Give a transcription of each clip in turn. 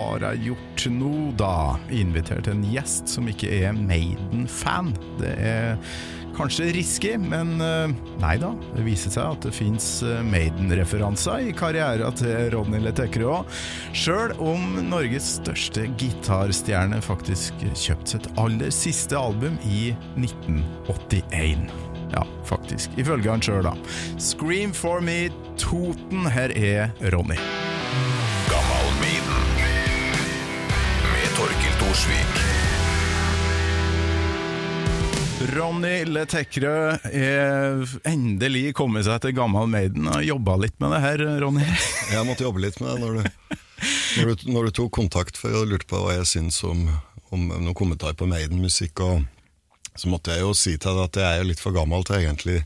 har jeg gjort nå, da? Invitert en gjest som ikke er Maiden-fan. Det er kanskje risky, men eh, nei da. Det viser seg at det fins Maiden-referanser i karrieren til Ronny Letekre òg. Sjøl om Norges største gitarstjerne faktisk kjøpte sitt aller siste album i 1981. Ja, faktisk. Ifølge han sjøl, da. Scream for me, Toten. Her er Ronny. Thorsvik. Ronny Letekre er endelig kommet seg til Gammal Maiden. og jobba litt med det her, Ronny. Jeg måtte jobbe litt med det når du, når du, når du tok kontakt for jeg lurte på hva jeg syns om, om noen kommentar på Maiden-musikk. og Så måtte jeg jo si til deg at jeg er jo litt for gammel til egentlig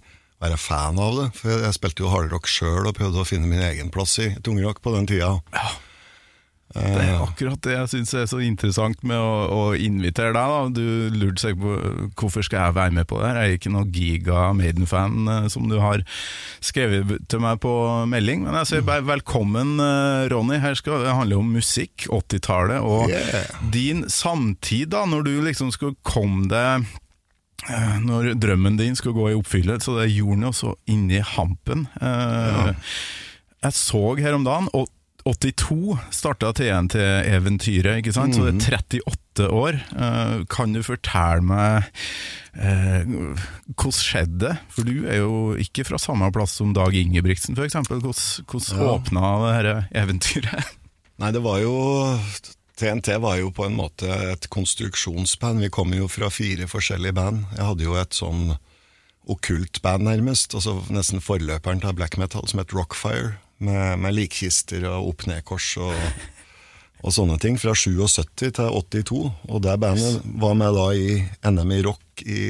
være fan av det. For jeg, jeg spilte jo hardrock sjøl og prøvde å finne min egen plass i tungrock på den tida. Det er akkurat det jeg syns er så interessant med å, å invitere deg. da Du lurte sikkert på hvorfor skal jeg være med på det her. Jeg er ikke noen giga Maiden-fan, eh, som du har skrevet til meg på melding. Men jeg sier bare velkommen, eh, Ronny. Her skal det handle om musikk, 80-tallet, og Yeah. din samtid, da, når du liksom skulle komme deg eh, når drømmen din skulle gå i oppfyllelse, så det gjorde den jo så inni hampen. Eh, Jeg så her om dagen, og 82 starta TNT-eventyret, ikke sant? Så det er 38 år. Eh, kan du fortelle meg eh, hvordan skjedde det? For du er jo ikke fra samme plass som Dag Ingebrigtsen, f.eks. Hvordan, hvordan Ja. åpna det dette eventyret? Nei, det var jo TNT var jo på en måte et konstruksjonsband. Vi kommer jo fra fire forskjellige band. Jeg hadde jo et sånn okkult band, nærmest. Altså nesten forløperen til black metal, som het Rockfire. Med, med likkister og opp-ned-kors og, og sånne ting. Fra 77 til 82. Og det bandet var med da i NM i rock i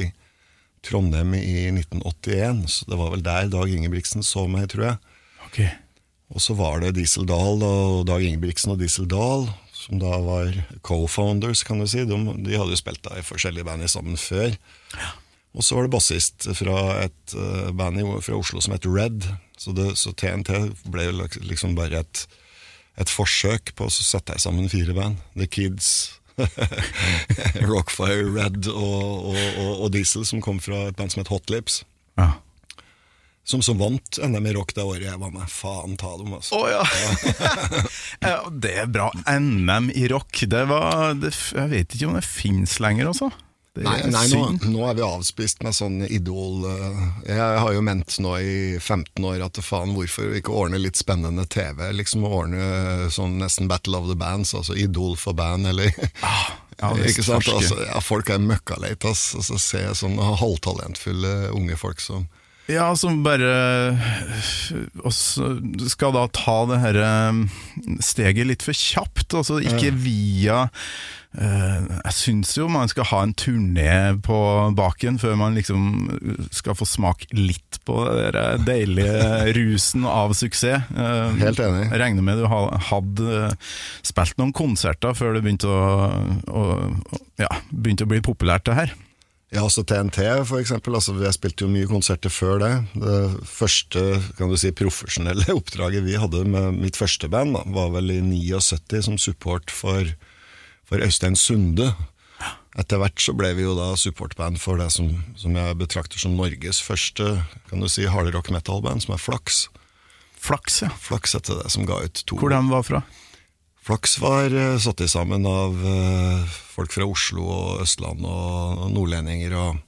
Trondheim i 1981. Så det var vel der Dag Ingebrigtsen så meg, tror jeg. Okay. Og så var det Diesel Dahl og Dag Ingebrigtsen og Diesel Dahl, som da var co-founders, kan du si. De, de hadde jo spilt da i forskjellige band sammen før. Og så var det bassist fra et eh, band fra Oslo som het Red. Så, det, så TNT ble liksom bare et, et forsøk på å sette sammen fire band. The Kids, Rockfire, Red og, og, og, og Diesel, som kom fra et band som het Hot Lips. Ja. Som så vant NM i rock det året jeg var med. Faen ta dem, altså. Å ja. ja! Det er bra. NM i rock, det var det, Jeg vet ikke om det fins lenger, altså. Det Nei, nei nå, nå er vi avspist med sånn idol eh, Jeg har jo ment nå i 15 år at faen, hvorfor ikke ordne litt spennende TV? Liksom Ordne sånn nesten Battle of the Bands, altså Idol for band, eller Ah, ja, Ikke sant? Altså, ja, folk er møkkaleit, ass. Altså, se sånne halvtalentfulle unge folk som Ja, som bare også skal da ta det her eh, steget litt for kjapt, altså ikke via eh, Jeg syns jo man skal ha en turné på baken før man liksom skal få smak litt på den deilige rusen av suksess. Eh, Helt enig. Jeg regner med du hadde eh, spilt noen konserter før det begynte å, å, ja, begynte å bli populært, det her. Ja, altså TNT for eksempel, altså jeg spilte jo mye konserter før det. Det første kan du si, profesjonelle oppdraget vi hadde med mitt første band, da, var vel i 79 som support for, for Øystein Sunde. Etter hvert så ble vi jo da supportband for det som, som jeg betrakter som Norges første kan du si, hardrock metal-band, som er Flaks. Flaks, ja. Flaks heter det, som ga ut to Hvor de var fra? Flaks var uh, satt i sammen av uh, folk fra Oslo og Østland og, og nordlendinger, og,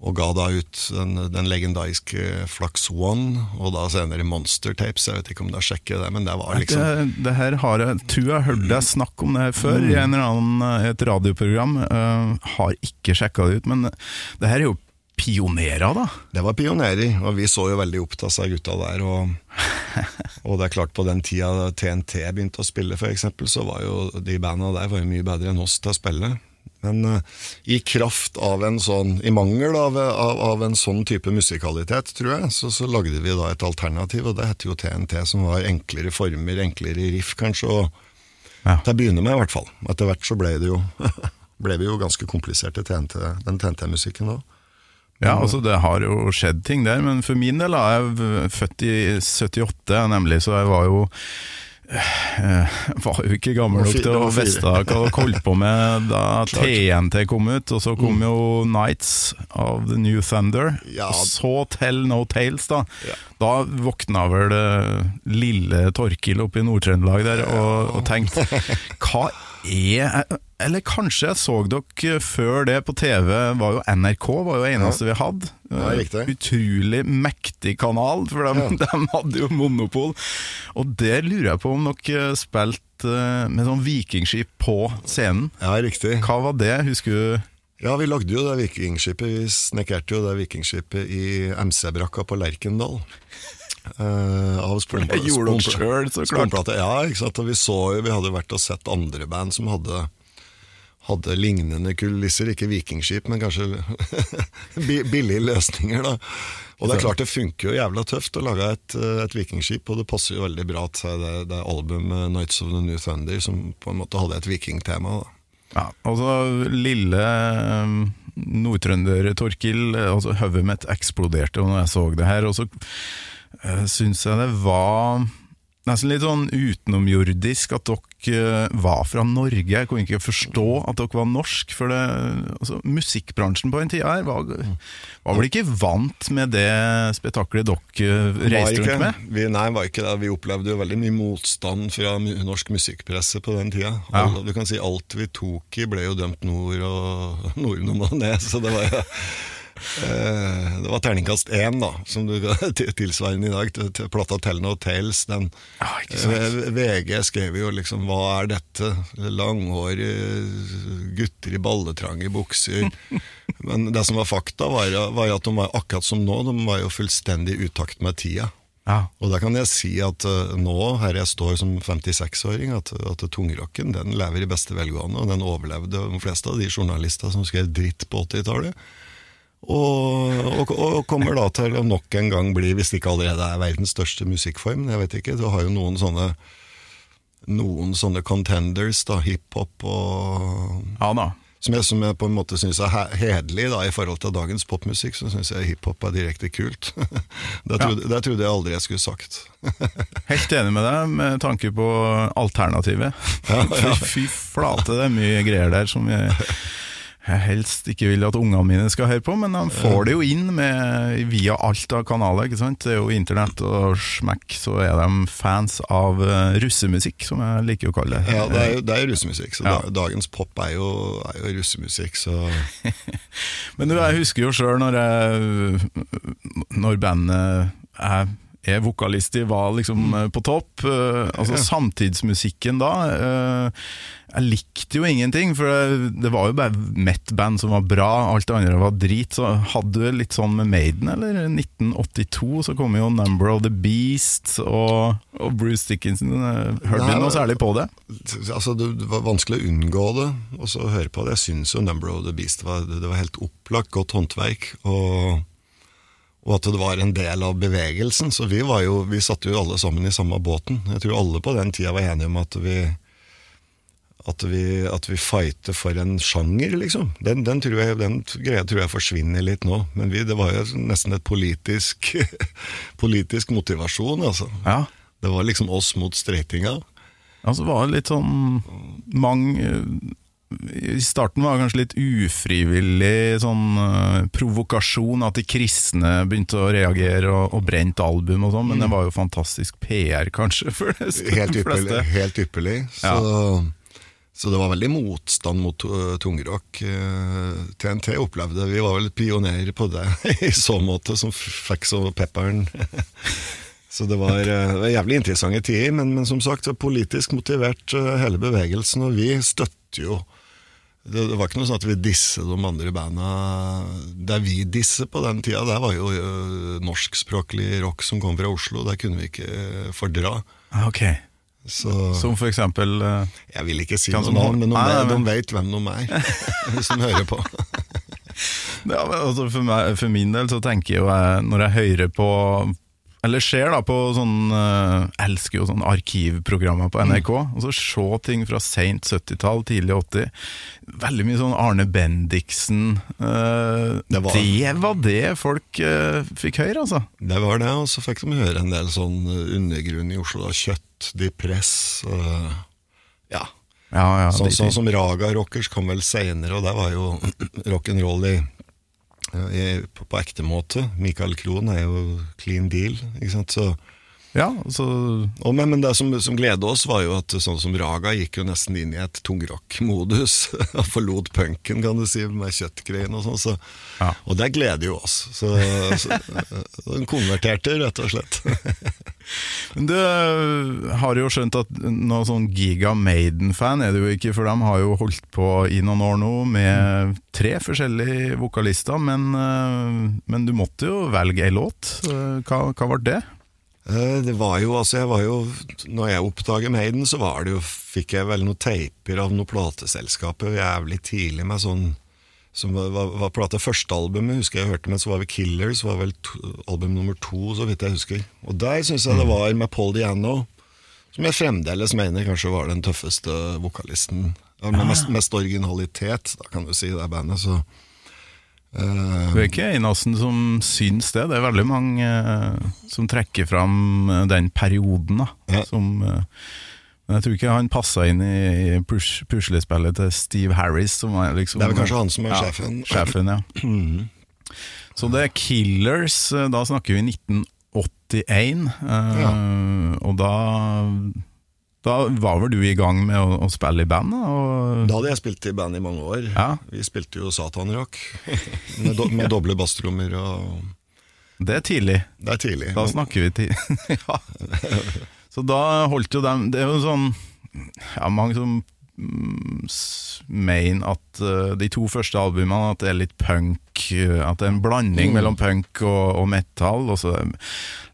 og ga da ut den, den legendariske Flaks One, og da senere Monster Tapes. Jeg vet ikke om du har sjekket det, men det var liksom det, det her har jeg tror jeg hørte hørt deg snakke om det her før i en eller annen, eh, et radioprogram. Uh, har ikke sjekka det ut, men det her er jo pionerer, da. Det var pionerer, og vi så jo veldig opp til seg gutta der. Og, og det er klart, på den tida TNT begynte å spille, for eksempel, så var jo de banda der var mye bedre enn oss til å spille. Men uh, i kraft av en sånn, i mangel av, av, av en sånn type musikalitet, tror jeg, så, så lagde vi da et alternativ, og det heter jo TNT, som var enklere former, enklere riff, kanskje. og Ja. Til å begynne med, i hvert fall. Etter hvert så ble det jo ble vi jo ganske kompliserte, TNT, den TNT-musikken da. Ja, altså Det har jo skjedd ting der, men for min del er jeg født i 78, nemlig, så jeg var jo eh, var jo ikke gammel nok til å vite hva dere holdt på med da TNT kom ut, og så kom Mm. jo Nights of the New Thunder, Ja. og så Tell No Tales, da. Ja. Da våkna vel eh, lille Torkil oppe i Nord-Trøndelag der og, og tenkte hva er Eller kanskje jeg så dere før det på TV, var jo NRK var jo eneste vi hadde. Ja. Utrolig mektig kanal, for de, Ja. de hadde jo monopol. Og der lurer jeg på om dere spilte eh, med sånn vikingskip på scenen. Ja, riktig. Hva var det, husker du? Ja, vi lagde jo det vikingskipet. Vi snekkerte jo det vikingskipet i MC-brakka på Lerkendal. Eh, av spon- Jeg gjorde det sjøl, så klart. Ja, ikke sant. Og vi så vi hadde vært og sett andre band som hadde hadde lignende kulisser, ikke vikingskip, men kanskje billige løsninger. da. Og det er klart det funker jo jævla tøft å lage et, et vikingskip, og det passer jo veldig bra til det, det albumet 'Nights of the New Thunder', som på en måte hadde et vikingtema. da. Ja, altså lille um, nordtrønder Torkil, eh, altså hodet mitt eksploderte når jeg så det her, og så uh, syns jeg det var nesten litt sånn utenomjordisk at dere eh, var fra Norge. Jeg kunne ikke forstå at dere var norsk, for det, altså, musikkbransjen på den tida her var, var vel ikke vant med det spetakkelet dere reiste rundt med? Vi, nei, var ikke det. Vi opplevde jo veldig mye motstand fra norsk musikkpresse på den tida. Ja. Alle- Du kan si alt vi tok i ble jo dømt nord og nord og ned, så det var jo eh, Det var terningkast én, da, som du tilsvarende i dag, til, plata Tell No Tales. Den, sant? eh, VG skrev jo liksom 'Hva er dette?' Langhårige gutter i balletrange bukser. Men det som var fakta, var, var at de var akkurat som nå, de var jo fullstendig i utakt med tida. Ja. Og da kan jeg si at uh, nå, her jeg står som 56-åring, at, at tungrocken den lever i beste velgående, og den overlevde de fleste av de journalistene som skrev dritt på 80-tallet. Og, og, og kommer da til å nok en gang bli, hvis det ikke allerede er verdens største musikkform, jeg vet ikke, du har jo noen sånne noen sånne contenders, da, hiphop og ja da. som jeg, som jeg på en måte syns er he- hederlig da, i forhold til dagens popmusikk, så syns jeg hiphop er direkte kult. det, trodde, det trodde jeg aldri jeg skulle sagt. Helt enig med deg med tanke på alternativet. Ja, ja. Fy, fy flate, det er mye greier der som jeg, jeg helst ikke vil at ungene mine skal høre på, men de får det jo inn med, via alt av kanaler. ikke sant? Det er jo internett og smekk, så er de fans av eh, russemusikk, som jeg liker å kalle det. Ja, det er jo, det er jo russemusikk, så Ja. dagens pop er jo, er jo russemusikk, så Men du, jeg husker jo sjøl når, jeg- når bandet jeg er vokalist i, var liksom eh, på topp. eh, altså Samtidsmusikken da. eh, jeg likte jo ingenting, for det, det var jo bare Met-band som var bra, alt det andre var drit. Så hadde du litt sånn med Maiden, eller? 1982 så kom jo Number of the Beast og, og Bruce Dickinson. Hørte du noe særlig på det? altså, det var vanskelig å unngå det, og så høre på det. Jeg syns jo Number of the Beast var, det var helt opplagt godt håndverk, og, og at det var en del av bevegelsen. Så vi, var jo, vi satt jo alle sammen i samme båten. Jeg tror alle på den tida var enige om at vi at vi, at vi fighter for en sjanger, liksom. Den, den, tror jeg, den greia tror jeg forsvinner litt nå. Men vi, det var jo nesten et politisk, politisk motivasjon, altså. Ja. Det var liksom oss mot streitinga. Altså var det litt sånn mange I starten var det kanskje litt ufrivillig sånn uh, provokasjon at de kristne begynte å reagere og, og brent album og sånn, men det var jo fantastisk PR, kanskje, for de Mm. Helt ypperlig. Helt ypperlig. Så, så det var veldig motstand mot uh, tungrock. Uh, TNT opplevde Vi var vel pionerer på det i så måte, som fikk så pepperen. så det var, eh, det var jævlig interessante tider, men, men som sagt, politisk motivert eh, hele bevegelsen, og vi støtter jo det, det var ikke noe sånn at vi disset de andre banda. Det vi disse på den tida, det var jo uh, norskspråklig rock som kom fra Oslo. Det kunne vi ikke eh, fordra. Ah, Ok, Så Som for eksempel eh, jeg vil ikke si Kan noe navn, men de, Nei, de veit hvem de er, som hører på. ja, men altså for, meg, for min del så tenker jo jeg, når jeg hører på eller ser da på sånn eh, Elsker jo sånne arkivprogrammer på NRK. Mm. Og så se ting fra seint 70-tall, tidlig 80. Veldig mye sånn Arne Bendiksen. eh, Det var- det var det folk eh, fikk høre, altså. Det var det, og så fikk de høre en del sånn eh, undergrunn i Oslo. da, Kjøtt, Depress uh, Ja. Ja, ja, Sånn, de- sånn som Raga Rockers kom vel seinere, og det var jo rock'n'roll i, på, ekte måte. Michael Krohn er jo clean deal, ikke sant. Så, ja, altså... og, men, men det som, som gleda oss, var jo at sånn som Raga gikk jo nesten inn i et tungrock-modus. forlot punken, kan du si, med kjøttgreiene og sånn. Så, Ja. Og det gleder jo oss. Så, så den konverterte, rett og slett. Men Du øh, har jo skjønt at noen sånn Giga Maiden-fan er du jo ikke, for de har jo holdt på i noen år nå med tre forskjellige vokalister, men, øh, men du måtte jo velge ei låt. Øh, Hva, hva var det? Eh, Det var jo, altså jeg var jo Når jeg oppdaget Maiden, så var det jo, fikk jeg vel noen teiper av noen plateselskaper jævlig tidlig med sånn som var, var, var plate første albumet, husker jeg hørte med, så var vi Killers, var vel to, album nummer to, så vidt jeg husker. Og der syns jeg det var med Paul Diano, som jeg fremdeles mener kanskje var den tøffeste vokalisten. Med mest, mest originalitet, da kan du si, i det bandet. Så eh, Du er ikke eneste som syns det. Det er veldig mange uh, som trekker fram øh, den perioden, da. Ja. Som, Uh, men jeg tror ikke han passa inn i push, puslespillet til Steve Harris. Som er liksom, Det er vel kanskje han som er ja, sjefen. Sjefen, ja. Så det er Killers, eh, da snakker vi 1981. eh, Ja. Og da Da var vel du i gang med å, å spille i band? Og, Da hadde jeg spilt i band i mange år. Ja. Vi spilte jo satanrock med, do, med doble basstrommer. og det er tidlig. Det er tidlig. Da snakker vi til ja. Så da holdt jo dem Det er jo sånn Ja, mange som mm, mener at eh, de to første albumene At det er litt punk eh, At det er en blanding Mm. mellom punk og, og metal Og så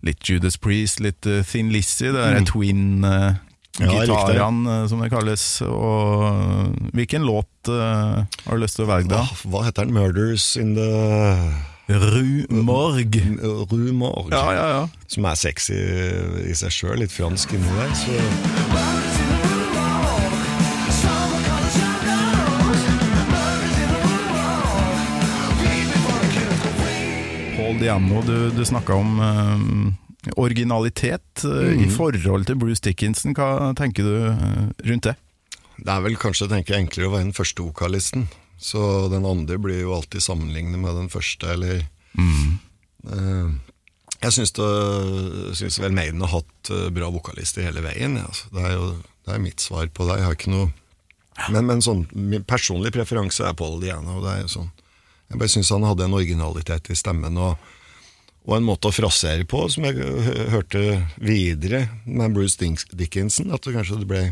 litt Judas Priest, litt eh, Thin Lizzy Det er twin uh, Mm. Ja, gitarene eh, som det kalles Og hvilken låt uh, har du lyst til å velge da? Hva, Hva heter den? 'Murders in the Rumorg. Rumorg. Ja, ja, ja Som er sexy i seg sjøl, litt fransk inni der. Så Paul Diano, du, du snakka om eh, originalitet mm. i forhold til Bruce Dickinson. Hva tenker du eh, rundt det? det er vel kanskje tenker jeg, enklere å være den første vokalisten. Så den andre blir jo alltid sammenlignet med den første, eller Eh, Jeg syns, vel Maiden har hatt eh, bra vokalister hele veien. altså. Det er jo det er mitt svar på det. Jeg har ikke noe Men, men sånn, min personlige preferanse er Paul Diana. Og det er jo sånn, jeg bare syns han hadde en originalitet i stemmen. og og en måte å frasere på, som jeg hørte videre med Bruce Dickinson. At det kanskje det ble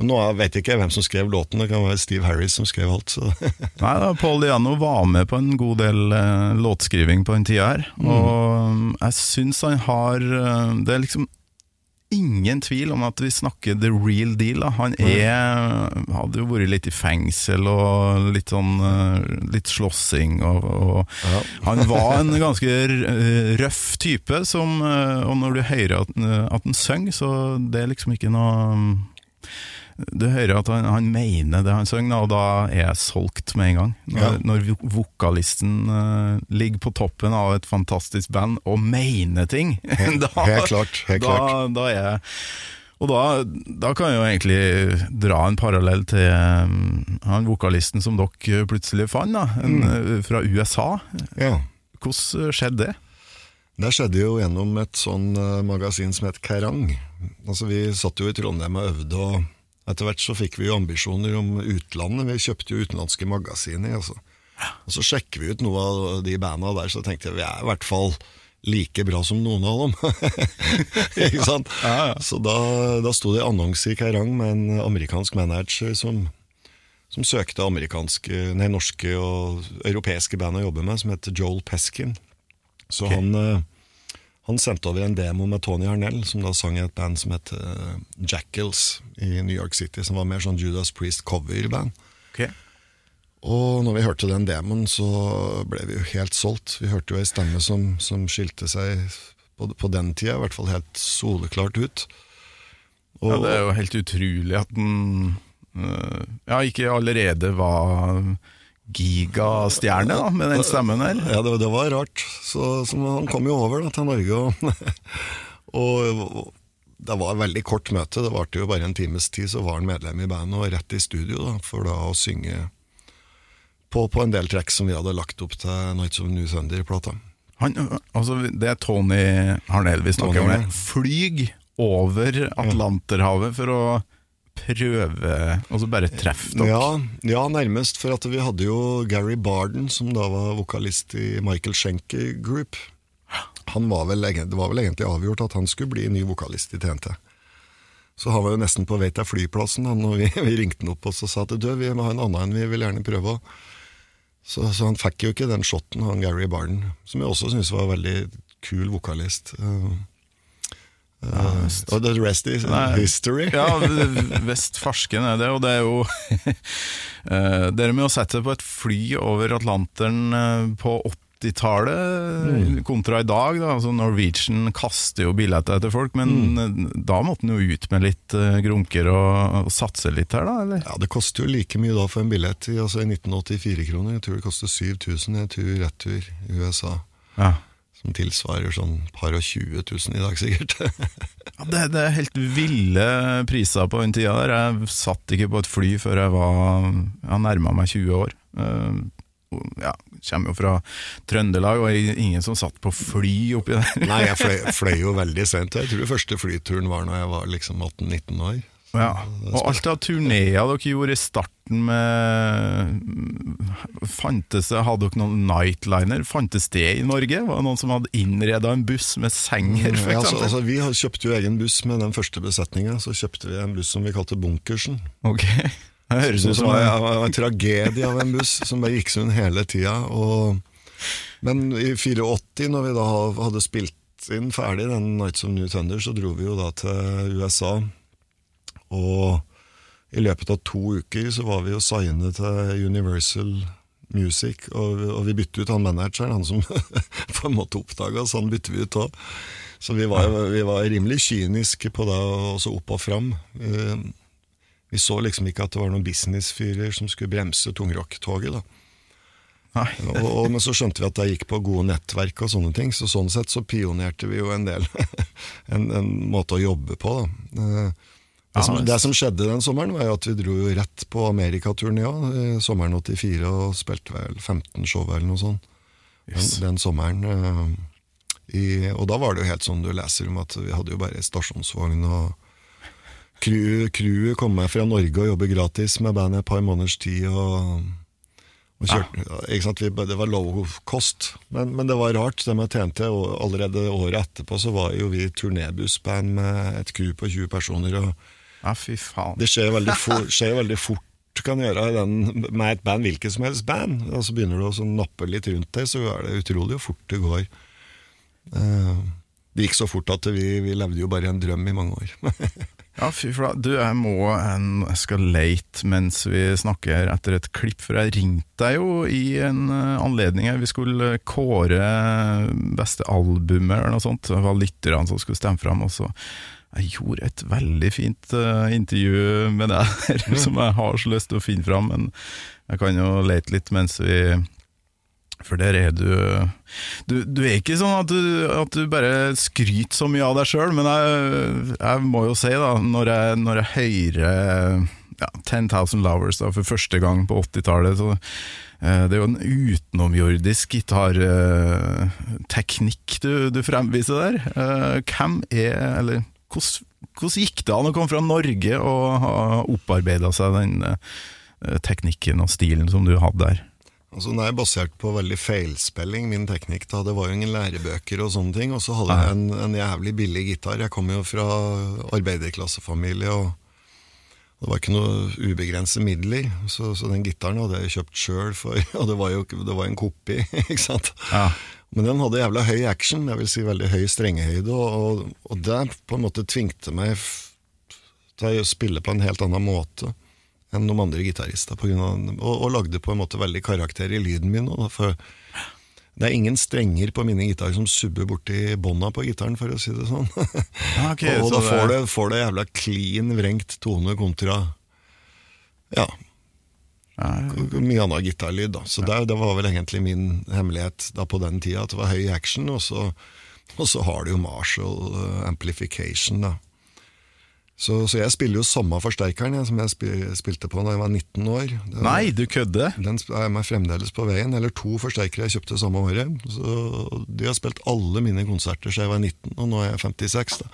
Men nå vet jeg ikke hvem som skrev låten, det kan være Steve Harris som skrev alt. Så. Nei da, Paul Diano var med på en god del eh, låtskriving på den tida her. Og mm, jeg syns han har eh, Det er liksom ingen tvil om at vi snakker the real deal. Da. Han er hadde jo vært litt i fengsel og litt sånn eh, Litt slåssing og, og Ja. Han var en ganske eh, røff type, som, eh, og når du hører at, at han synger, så det er liksom ikke noe Du hører at han, han mener det han synger, og da er jeg solgt med en gang. Når, Ja. når vokalisten uh, ligger på toppen av et fantastisk band og mener ting, da, Helt klart. Helt da, klart. da er jeg og da, da kan jeg jo egentlig dra en parallell til um, han vokalisten som dere plutselig fant, da, en, Mm. eh, fra USA. Ja. Hvordan skjedde det? Det skjedde jo gjennom et sånn eh, magasin som het Kerrang. Altså, vi satt jo i Trondheim og øvde, og etter hvert så fikk vi jo ambisjoner om utlandet. Vi kjøpte jo utenlandske magasiner. Altså. Og så sjekker vi ut noe av de banda der, så tenkte jeg vi er i hvert fall like bra som noen av dem. Ikke sant? Så da, da sto det annonse i Kerrang med en amerikansk manager som, som søkte nei, norske og europeiske band å jobbe med, som heter Joel Peskin. Så han, eh, han sendte over en demo med Tony Harnell, som da sang i et band som het uh, Jackals i New York City, som var mer sånn Judas Priest cover-band. Og når vi hørte den demoen, så ble vi jo helt solgt. Vi hørte jo ei stemme som, som skilte seg på, på den tida i hvert fall helt soleklart ut. Ja, det er jo helt utrolig at den øh, ja, ikke allerede var gigastjerne da, med den stemmen der. Ja, det, det var rart. Så, så han kom jo over da, til Norge, og, og, det var et veldig kort møte. Det varte jo bare en times tid, så var han medlem i bandet og rett i studio da, for da å synge på, på en del trekk som vi hadde lagt opp til Nights of New Thunder-plata. Altså, det er Tony Harnell vi snakker om. her. Flyg over Atlanterhavet for å prøve Altså bare treffe dere. Ja, ja, nærmest. For at vi hadde jo Gary Barden, som da var vokalist i Michael Schenker Group. Var vel, det var vel egentlig avgjort at han skulle bli ny vokalist i TNT. Så han var jo nesten på vei til flyplassen han, vi, vi ringte han opp og sa at du, vi må ha en annen enn vi vil gjerne prøve. Så, så han fikk jo ikke den shotten, han Gary Barden, som jeg også syns var veldig kul vokalist. Uh, uh, og the rest is history. Ja, Vest Farsken er det, og det er jo eh, Dere med å sette på et fly over Atlanteren eh, på 80-tallet kontra i dag. Da. Altså Norwegian kaster jo billetter etter folk, men mm. da måtte en jo ut med litt uh, grunker og, og satse litt her, da? eller? Ja, Det koster jo like mye da for en billett i, altså i 1984 kroner. Jeg tror det koster 7000 i tur retur i USA. Ja. Som tilsvarer sånn par og 20 000 i dag, sikkert. Ja, det, det er helt ville priser på den tida der. Jeg satt ikke på et fly før jeg var Jeg nærma meg 20 år. Eh, Ja, kommer jo fra Trøndelag, og ingen som satt på fly oppi der. Nei, jeg fløy, fløy jo veldig sent. Jeg tror første flyturen var når jeg var liksom 18-19 år. Ja. Og alt av turneer dere gjorde i starten med Fantes det, Hadde dere noen nightliner? Fantes det i Norge? Var det noen som hadde innreda en buss med senger, for Ja, altså, eksempel? altså, vi kjøpte jo egen buss med den første besetninga. Så kjøpte vi en buss som vi kalte Bunkersen. Ok, det høres ut som var, en var en tragedie av en buss som bare gikk sund hele tida. Men i 84, når vi da hadde spilt inn ferdig den Nights of New Thunder, så dro vi jo da til USA. Og i løpet av to uker så var vi jo signet til Universal Music, og, og vi bytte ut han manageren, han som på en måte oppdaga oss, han bytte vi ut òg. Så vi var, vi var rimelig kyniske på det, og så opp og fram. Eh, Vi så liksom ikke at det var noen businessfyrer som skulle bremse tungrocktoget. da. Og, og, men så skjønte vi at det gikk på gode nettverk og sånne ting, så sånn sett så pionerte vi jo en del. en, en måte å jobbe på, da. Det som, det som skjedde den sommeren, var jo at vi dro rett på amerikaturné ja, eh, sommeren 84 og spilte vel 15 show eller noe sånt. Den, Yes. den sommeren. Uh, i, og da var det jo helt sånn du leser om at vi hadde jo bare stasjonsvogn og crew- Crewet kom med fra Norge og jobber gratis med bandet et par måneders tid. og og kjørte, ja, ikke sant? Vi, det var low cost, men, men det var rart det med TNT. Og allerede året etterpå så var jo vi turnébussband med et crew på 20 personer. og Ja, fy faen. Det skjer veldig, for, skjer veldig fort kan gjøre den, med et band, hvilket som helst band. Og så begynner du å sånn nappe litt rundt deg, så er det utrolig hvor fort det går. Eh, det gikk så fort at vi, vi levde jo bare en drøm i mange år. Ja, fy flate. Du, jeg må en, leite mens vi snakker etter et klipp, for jeg ringte deg jo i en eh, anledning her. Vi skulle kåre beste albumet eller noe sånt. Det var lytterne som skulle stemme fram. Og så jeg gjorde et veldig fint uh, intervju med deg her, som jeg har så lyst til å finne fram, men jeg kan jo lete litt mens vi for der er du Du, du er ikke sånn at du, at du bare skryter så mye av deg sjøl, men jeg, jeg må jo si, da, når jeg, når jeg hører ja, 10,000 Lovers da, for første gang på 80-tallet, så eh, det er jo en utenomjordisk gitarteknikk du, du fremviser der. Eh, Hvem er Eller hvordan, hvordan gikk det an å komme fra Norge og ha opparbeida seg den eh, teknikken og stilen som du hadde der? Altså, den er basert på veldig feilspilling, min teknikk. da, Det var jo ingen lærebøker og sånne ting. Og så hadde jeg en, en jævlig billig gitar. Jeg kom jo fra arbeiderklassefamilie, og det var ikke noe ubegrenset midler. Så, så den gitaren hadde jeg kjøpt sjøl, og det var jo det var en kopi. ikke sant? Ja. Men den hadde jævla høy action, jeg vil si veldig høy strengehøyde, og, og, og det på en måte tvingte meg til å spille på en helt annen måte enn noen andre gitarister, og, og lagde på en måte veldig karakter i lyden min. også, For Det er ingen strenger på mine gitarer som subber borti bånda på gitaren, for å si det sånn. Okay, og så da får du, får du jævla clean vrengt tone kontra Ja, mye annen gitarlyd. da. Så det, det var vel egentlig min hemmelighet da på den tida, at det var høy action, og så, og så har du jo Marshall eh, amplification. da. Så, så jeg spiller jo samme forsterkeren jeg, som jeg spil, spilte på da jeg var 19 år. Det, Nei, du kødde? Den er meg fremdeles på veien, eller to forsterkere jeg kjøpte samme året. Så De har spilt alle mine konserter siden jeg var 19, og nå er jeg 56. da.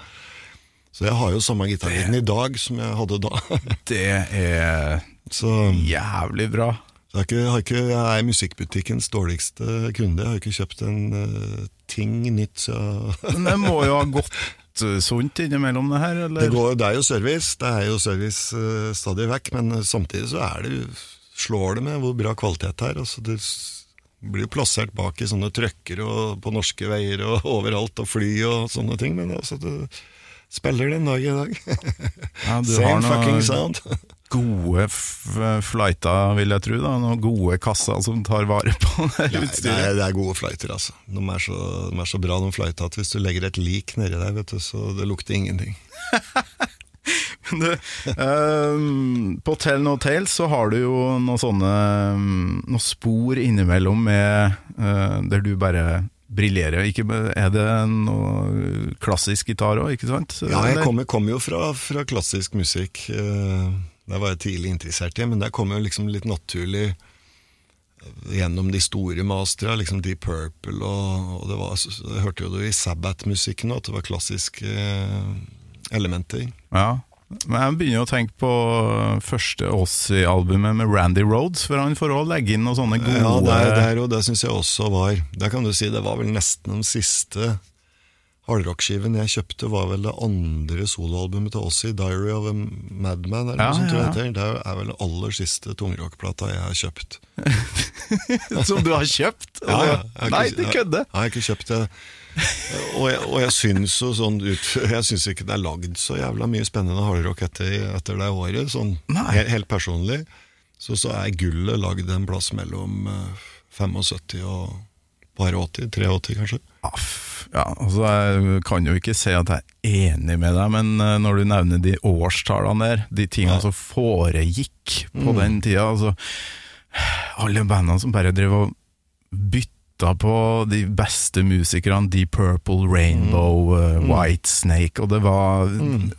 Så jeg har jo samme gitarlyden i dag som jeg hadde da. Det er Så, jævlig bra. så jeg, har ikke, jeg, har ikke, jeg er musikkbutikkens dårligste kunde. Jeg har ikke kjøpt en uh, ting nytt. Så Men det må jo ha gått eh, sunt innimellom det her, eller? det, går, det er jo service, det er jo service uh, stadig vekk, men samtidig så er det, slår det med hvor bra kvalitet det er. Altså, det blir jo plassert bak i sånne trøkker og på norske veier og overalt, og fly og sånne ting, men altså, det spiller den dag i dag. Ja, du har Same fucking sound. gode flighta, vil jeg tro. da Noen gode kasser som tar vare på det Nei, det, utstyret. er, det er gode flighter, altså. De er så, de er så bra, de flighta, at hvis du legger et lik nedi der, vet du, så det lukter ingenting. Du, um, på Tell No Tales så har du jo noen sånne um, Noen spor innimellom med uh, der du bare briljerer. Ikke, er det noe klassisk gitar òg, ikke sant? Ja, jeg kommer, kom jo fra, fra klassisk musikk. eh, Det var jeg tidlig interessert i, men der kom jo liksom litt naturlig eh, gjennom de store mastera, liksom Deep Purple, og, og det var, jeg hørte jo det i Sabbath-musikken også, at det var klassiske eh, elementer. Ja. Men jeg begynner å tenke på første Ossie-albumet med Randy Rhodes, for han får også legge inn noen sånne gode Ja, der, der og det syns jeg også var Der kan du si det var vel nesten den siste hardrockskiven jeg kjøpte, var vel det andre soloalbumet til Ossie, 'Diary of a Madman'. Eller Ja, noe sånt, tror jeg ja, det er vel den aller siste tungrockplata jeg har kjøpt. Som du har kjøpt? Ja, ja, jeg har Nei, du kødder! Jeg har ikke kjøpt det. Og jeg, og jeg syns jo sånn ut Jeg syns ikke det er lagd så jævla mye spennende hardrock etter, etter det året, sånn helt, helt personlig. Så, så er gullet lagd en plass mellom eh, 75 og bare 80, 83 kanskje. Aff, Ja, altså Jeg kan jo ikke si at jeg er enig med deg, men eh, når du nevner de årstallene der, de tingene som foregikk på Mm. den tida altså, Alle bandene som bare drev og bytta på de beste musikerne, Deep Purple, Rainbow, Mm. eh, White Snake, og det var mm.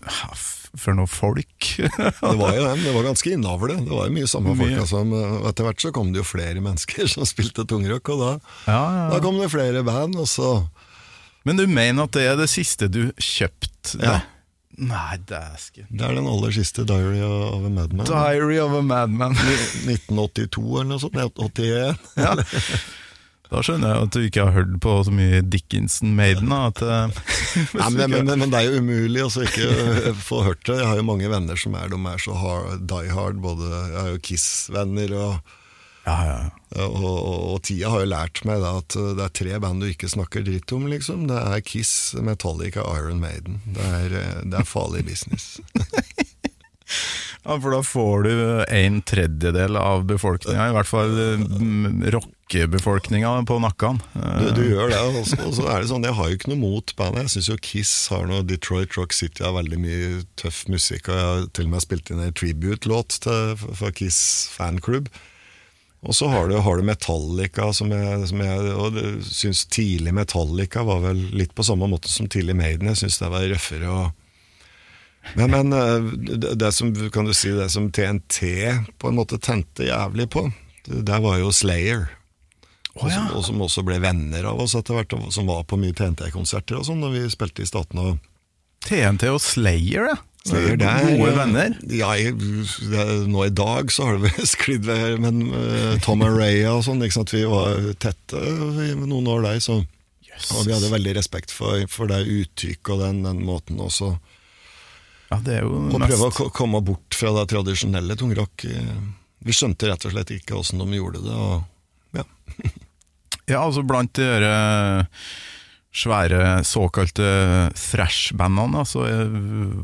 For noe folk! Det var jo dem, det var ganske innavle. Det var jo mye samme Mye. folka som eh, Etter hvert så kom det jo flere mennesker som spilte tungrock, og da, ja, ja. da kom det flere band, og så Men du mener at det er det siste du kjøpte? Ja. Nei, dæsken. Det er den aller siste Diary of a Madman. Diary of a Madman. 1982 eller noe sånt. 81. Ja. Da skjønner jeg at du ikke har hørt på så mye Dickinson Maiden. Da, at, eh, Nei, men, men, men det er jo umulig å ikke få hørt det. Jeg har jo mange venner som er, de er så hard, die hard. Både, jeg har jo Kiss-venner, og, ja, ja. og, og, og tida har jo lært meg da, at øh, det er tre band du ikke snakker dritt om. liksom. Det er Kiss, Metallica, Iron Maiden. Det er, øh, det er farlig business. ja, for da får du en tredjedel av befolkninga, i hvert fall eh, rockebefolkninga, på nakken. Eh, Du, du gjør det, og så- er det sånn, jeg har jo ikke noe mot bandet. Jeg syns jo Kiss har noe Detroit Rock City har veldig mye tøff musikk, og jeg har til og med spilt inn en tribute-låt for Kiss fanklubb. Og så har du, har du Metallica, som jeg, som jeg og syns tidlig Metallica var vel litt på samme måte som tidlig Maiden. Jeg syns det var røffere og men, men eh, det, det som kan du si, det som TNT på en måte tente jævlig på, det, var jo Slayer. Og, som, og som også ble venner av oss etter hvert, og som var på mye TNT-konserter og sånn når vi spilte i Statene. og TNT og Slayer, ja. Slayer, det er- Gode venner. Ja, nå i dag så har det vel sklidd ved, men uh, Tom Araya og sånn, vi var tette i noen år der, så og vi hadde veldig respekt for, for det uttrykket og den, den måten også. Ja, det er jo Å prøve å mest ko- komme bort fra det tradisjonelle tungrock. eh, Vi skjønte rett og slett ikke åssen de gjorde det. og ja. Ja, altså blant de eh, svære såkalte thrash-bandene, så eh,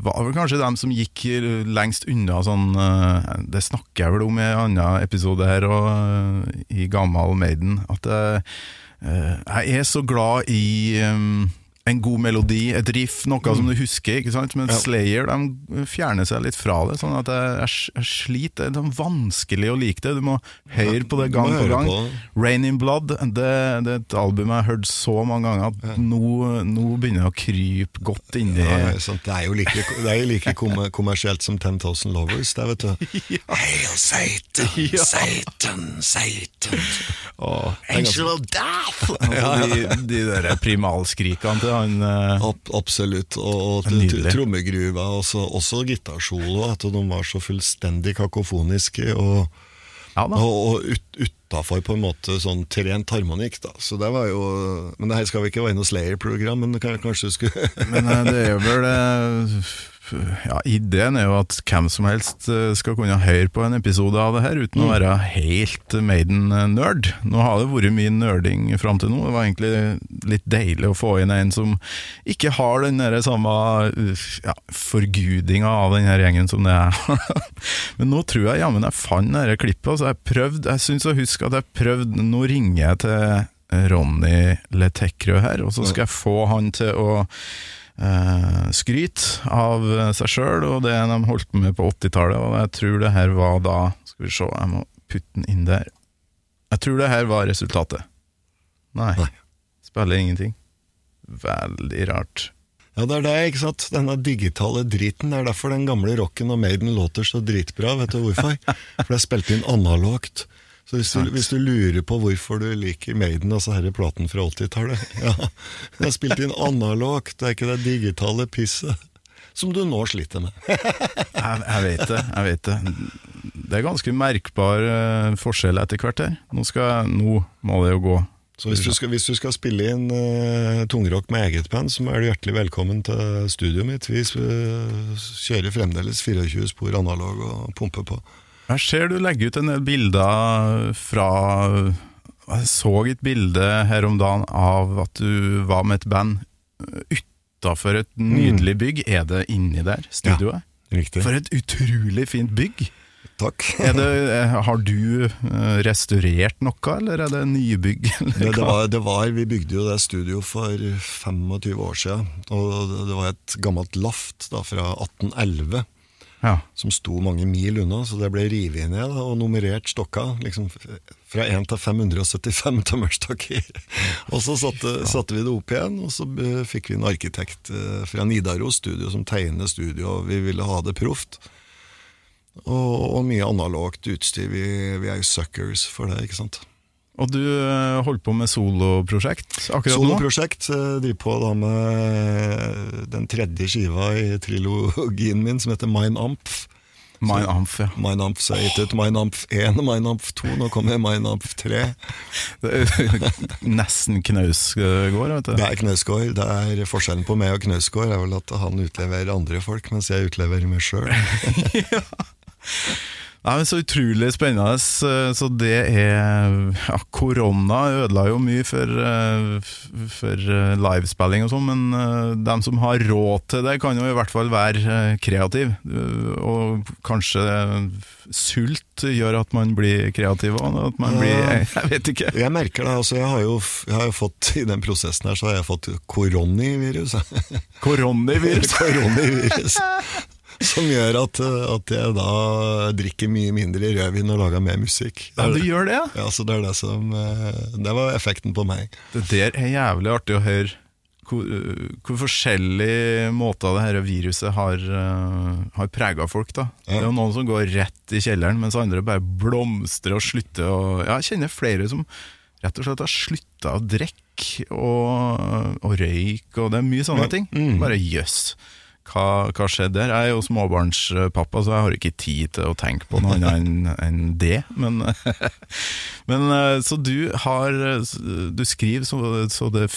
var vel kanskje dem som gikk lengst unna sånn eh, Det snakker jeg vel om i en annen episode her, og eh, i Gammal Maiden, at eh, Jeg er så glad i en god melodi, et riff, noe som du husker. ikke sant? Men Ja. Slayer de fjerner seg litt fra det, sånn at jeg, jeg, sliter. Det er vanskelig å like det. Du må høre på det gang på gang. Rain in Blood det, det er et album jeg har hørt så mange ganger at nå, nå begynner jeg å krype godt inni Ja, ja, sant. Det er jo like, det er jo like kom kommersielt som 10,000 Lovers, det, vet du. Hail Satan, Ja. Satan, Satan. Oh, Angel of Death! Altså, de, de der primalskrikene til han uh, Ab absolutt. Og, og trommegruva, også, også gitarsolo. At de var så fullstendig kakofoniske. Og, Ja og, og ut, utafor på en måte sånn trent harmonikk. Da. Så det var jo Men det her skal vi ikke være noe Slayer-program, men kanskje du skulle Men eh, det er vel eh, ja, Ideen er jo at hvem som helst eh, skal kunne høre på en episode av det her uten å være helt Maiden-nerd. Nå har det vært mye nerding fram til nå. Det var egentlig litt deilig å få inn en som ikke har den der samme ja, forgudinga av den her gjengen som det er. Men nå tror jeg jammen jeg fant det klippet. Altså jeg prøvde, jeg syns å huske at jeg prøvde Nå ringer jeg til Ronny Letekrø her, og så skal jeg få han til å eh, skryt av seg sjøl og det de holdt på med på 80-tallet. Og jeg tror det her var da Skal vi se, jeg må putte den inn der. Jeg tror det her var resultatet. Nei. Nei. Spiller ingenting. Veldig rart. Ja, det er det, ikke sant? Denne digitale driten. Det er derfor den gamle rocken og Maiden låter så dritbra. Vet du hvorfor? For det er spilt inn analogt. Så hvis du, hvis du lurer på hvorfor du liker Maiden, altså herre platen fra 80-tallet Ja, det er spilt inn analogt, det er ikke det digitale pisset. Som du nå sliter med. Jeg, jeg vet det, jeg vet det. Det er ganske merkbar eh, forskjell etter hvert her. Nå, skal, nå må det jo gå. Så hvis du skal, hvis du skal spille inn uh, tungrock med eget band, så er du hjertelig velkommen til studioet mitt. Vi uh, kjører fremdeles 24 spor analog og pumper på. Jeg ser du legger ut en del bilder fra Jeg så et bilde her om dagen av at du var med et band utafor et nydelig bygg. Er det inni der, studioet? Ja, Riktig. For et utrolig fint bygg! Takk. Er det, eh, har du eh, restaurert noe, eller er det nybygg? Det, det, var, det var, Vi bygde jo det studioet for 25 år siden. Og det, det var et gammelt laft da, fra 1811 Ja. som sto mange mil unna, så det ble revet ned og nummerert stokka. liksom Fra 1 til 575 tømmerstokker. og så satte, satte vi det opp igjen, og så eh, fikk vi en arkitekt eh, fra Nidaros studio som tegnet studio, og vi ville ha det proft. Og, og mye analogt utstyr. Vi, vi er jo suckers for det, ikke sant. Og du eh, holder på med soloprosjekt akkurat nå? Soloprosjekt. eh, Driver på da med den tredje skiva i trilogien min, som heter Mine Amph. Mein Amf, ja. Mine Amph så jeg gitt ut Mine Amph 1 og Mine Amph 2. Nå kommer Mine Amph 3. Det er Nesten Knausgård, vet du. Det er Knausgård. Det er Forskjellen på meg og Knausgård er vel at han utleverer andre folk, mens jeg utleverer meg sjøl. Nei, men Så utrolig spennende. Så det er ja, Korona ødela jo mye for, eh, for eh, livespilling og sånn, men de dem som har råd til det, kan jo i hvert fall være eh, kreativ. Eh, Og kanskje sult gjør at man blir kreativ òg. At man blir Jeg vet ikke. Jeg merker det. altså jeg har, jo, jeg har jo fått I den prosessen her så har jeg fått koronivirus. Koronavirus. Koronivirus. Som gjør at, at jeg da drikker mye mindre rødvin og lager mer musikk. Ja, du gjør det, ja? Ja, så det er det som eh, Det var effekten på meg. Det der er jævlig artig å høre hvor, hvor forskjellige måter det her viruset har, uh, har prega folk. da Det er jo noen som går rett i kjelleren, mens andre bare blomstrer og slutter Og, ja, Jeg kjenner flere som rett og slett har slutta å drikke og, og røyke, og det er mye sånne ting. Bare jøss. Hva, hva skjedde der? Jeg er jo småbarnspappa, så jeg har ikke tid til å tenke på noe annet enn det. Men, men eh, så du har Du skriver så, så det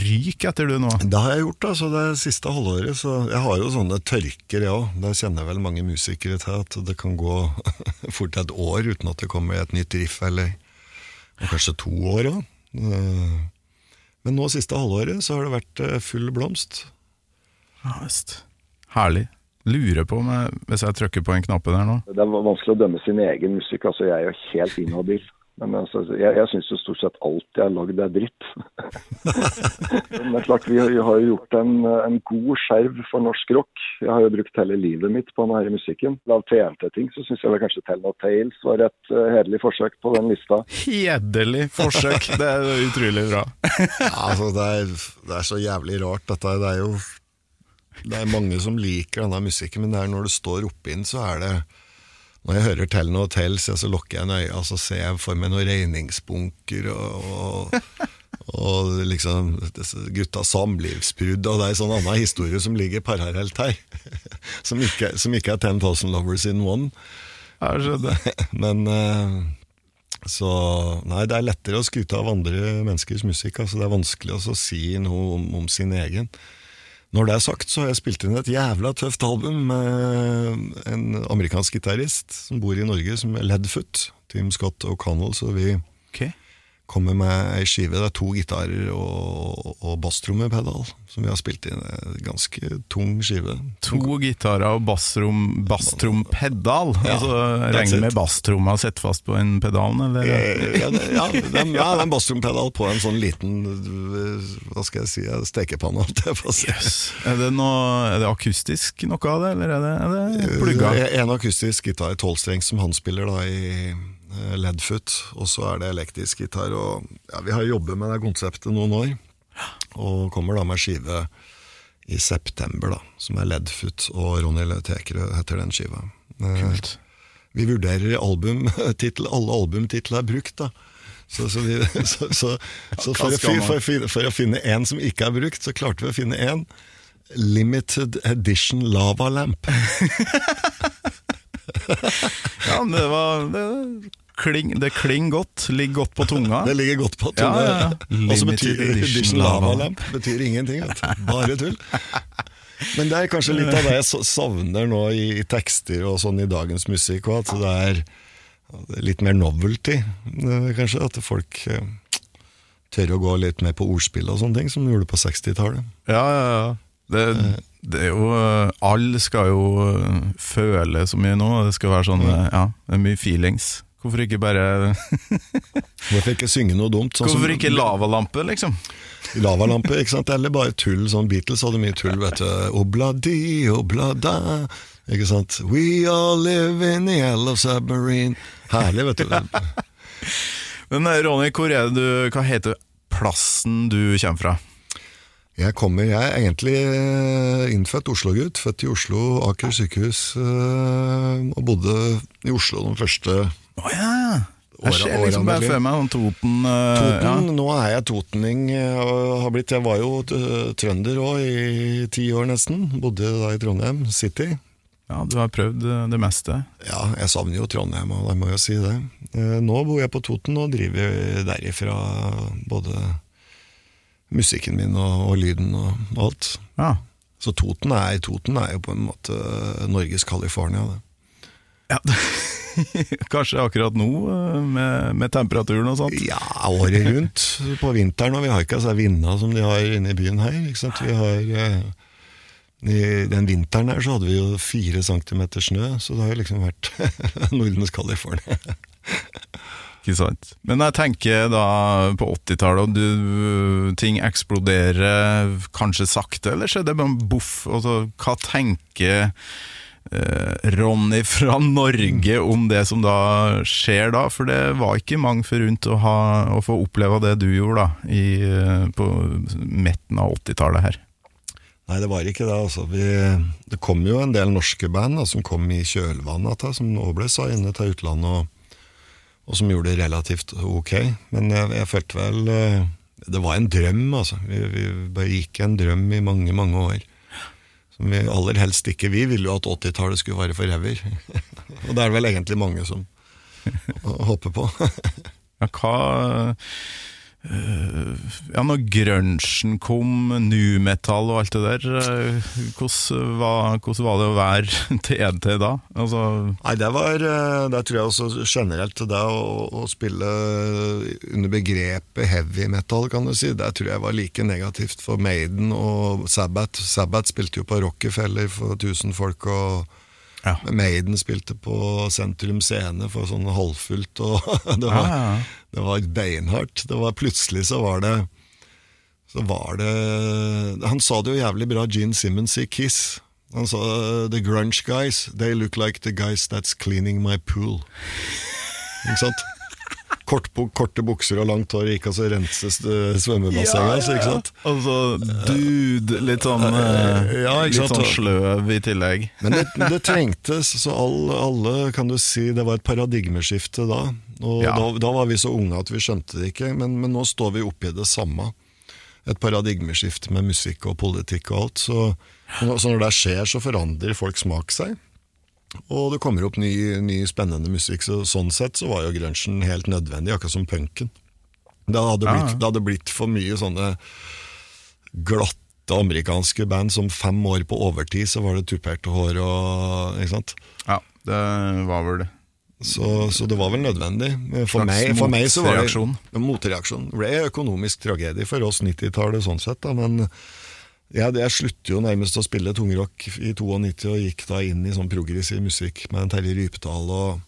ryker etter du nå? Det har jeg gjort altså det siste halvåret. Så jeg har jo sånne tørker, jeg òg. Det kjenner vel mange musikere til, at det kan gå fort et år uten at det kommer et nytt riff, eller kanskje to år òg. Men nå siste halvåret så har det vært eh, full blomst. Ja, visst. Herlig. Lurer på om jeg, hvis jeg trykker på en knappe der nå Det er vanskelig å dømme sin egen musikk. altså Jeg er jo helt inhabil. Men altså, jeg, jeg syns jo stort sett alt jeg har lagd er dritt. Men det er klart, vi har, vi har jo gjort en, en god skjerv for norsk rock. Jeg har jo brukt hele livet mitt på denne musikken. Av TNT-ting så syns jeg vel kanskje Tell No Tales var et uh, hederlig forsøk på den lista. Hederlig forsøk, det er utrolig bra. Ja, altså, det, er, det er så jævlig rart, dette. Det er jo det er mange som liker denne musikken, men det er når du står oppe inn, så er det Når jeg hører Tell No Tales, ja, så lukker jeg en øye, og så ser jeg for meg noen regningsbunker og, og, og liksom gutta samlivsbrudd, og det er en sånn annen historie som ligger parallelt her. Som ikke, som ikke er 10,000 Lovers in One. Jeg skjønner. Men eh, så Nei, det er lettere å skryte av andre menneskers musikk. Altså, det er vanskelig å si noe om, om sin egen. Når det er sagt, så har jeg spilt inn et jævla tøft album med en amerikansk gitarist som bor i Norge, som er Ledfoot. Team Scott O'Connell. Så vi Ok. Kommer med ei skive. Det er to gitarer og, og basstrommepedal som vi har spilt inn. Ganske tung skive. To gitarer og basstrompedal. Ja, altså, regner med basstromma sitter fast på en pedal? eller? Eh, Ja, det, ja, det er, ja, det er en basstrompedal på en sånn liten eh, Hva skal jeg si, stekepanne. Yes. Er, det noe, er det akustisk noe av det, eller er det, er det plugga? Eh, En akustisk gitar, tolvstrengs, som han spiller da i eh, Ledfoot. Og så er det elektrisk gitar. Og, ja, vi har jobbet med det konseptet noen år, og kommer da med skive i september, da, som er Ledfoot og Ronny Lautekerø heter den skiva. Eh, Kult. Vi vurderer albumtittel, alle albumtitler er brukt, da. Så, så, vi, så, så, for, å, skal for, finne- for å finne en som ikke er brukt, så klarte vi å finne en. Limited Edition Lava Lamp. Ja, men det var det kling, Det kling godt. Ligger godt på tunga. Det ligger godt på tunga. ja, ja. Og så betyr edition Edition lava Lava Lamp betyr ingenting. Bare tull. Men det er kanskje litt av det jeg savner nå i, i tekster og sånn i dagens musikk. At det er litt mer novelty, eh, kanskje. At folk eh, tør å gå litt mer på ordspill og sånne ting, som de gjorde på 60-tallet. Ja, ja, ja. Det, det er jo eh, Alle skal jo eh, føle så mye nå. Det skal være sånn eh, Ja, det er mye feelings. Hvorfor ikke bare Hvorfor ikke synge noe dumt? Sånn Hvorfor ikke lavalampe, liksom? Lavalampe, ikke sant? Eller bare tull. Sånn Beatles hadde mye tull, vet du. Obladi, oblada. Ikke sant? We all live in the yellow submarine. Herlig, vet du. Men Ronny, hvor er det du Hva heter plassen du kommer fra? Jeg kommer, jeg er egentlig eh, innfødt Oslo-gutt. Født i Oslo, Aker sykehus. eh, Og bodde i Oslo de første oh, ja! Jeg Åra- ser liksom bare for meg sånn Toten uh, Toten. Nå er jeg totening. Og har blitt, jeg var jo trønder òg i ti år nesten. Bodde da i Trondheim City. Ja. ja, du har prøvd det meste. Ja, jeg savner jo Trondheim, og jeg må jo si det. Nå bor jeg på Toten og driver derifra både musikken min og, og lyden og alt. Ja. Så Toten er, Toten er jo på en måte Norges California. Det. ja. Kanskje akkurat nå, eh, med, med temperaturen og sånt. Ja, året rundt på vinteren, og vi har ikke altså vinda som de har inne i byen her. Vi har, eh, I den vinteren her så hadde vi jo fire centimeter snø, så det har jo liksom vært Nordens California. Ikke sant? Men jeg tenker da på 80-tallet, og ting eksploderer kanskje sakte, eller skjer det bare boff? Altså, hva tenker eh, Ronny fra Norge om det som da skjer da? For det var ikke mange forunt å, ha, å få oppleve det du gjorde da, i, eh, på midten av 80-tallet her. Nei, det var ikke det. altså. Vi, det kom jo en del norske band da, som kom i kjølvannet av som nå ble signet til utlandet, og, og som gjorde det relativt ok. Men jeg, jeg følte vel eh, Det var en drøm, altså. Vi, vi bare gikk en drøm i mange, mange år. Som vi aller helst ikke Vi ville jo at 80-tallet skulle vare forever. og det er det vel egentlig mange som håper på. Ja, hva Ja, når grunchen kom, nu metal og alt det der, eh, hvordan var, hvordan var det å være TNT da? Altså, Nei, det var eh, Det tror jeg også generelt det å, å spille under begrepet heavy metal, kan du si, det tror jeg var like negativt for Maiden og Sabbath. Sabbath spilte jo på Rockefeller for 1000 folk, og Ja. Maiden spilte på Sentrum Scene for sånn halvfullt, og det var, Ja, ja, ja. det var beinhardt. Det var Plutselig så var det Så var det Han sa det jo jævlig bra, Gene Simmons i Kiss. Han sa The grunge guys, they look like the guys that's cleaning my pool. Ikke sant? Kort, korte bukser og langt hår gikk altså renses eh, svømmebassenget hans, ja, ja. Altså, dude, litt sånn, eh, Ja, ikke litt sånn sløv i tillegg. Men det, det trengtes, så all, alle kan du si Det var et paradigmeskifte da. Og Ja. da, da var vi så unge at vi skjønte det ikke, men, men nå står vi oppi det samme. Et paradigmeskifte med musikk og politikk og alt. Så, så når det skjer, så forandrer folk smak seg. Og det kommer opp ny, ny spennende musikk, så sånn sett så var jo grunchen helt nødvendig, akkurat som punken. Det hadde, blitt, det hadde blitt for mye sånne glatte amerikanske band som fem år på overtid, så var det tuperte hår og Ikke sant? Ja, det var vel det. Så, så det var vel nødvendig. For, meg, for meg så var det motreaksjon. Det ble økonomisk tragedie for oss 90-tallet sånn sett, da, men jeg, jeg slutter jo nærmest å spille tungrock i 92 og gikk da inn i sånn progressiv musikk med Terje Rypdal og,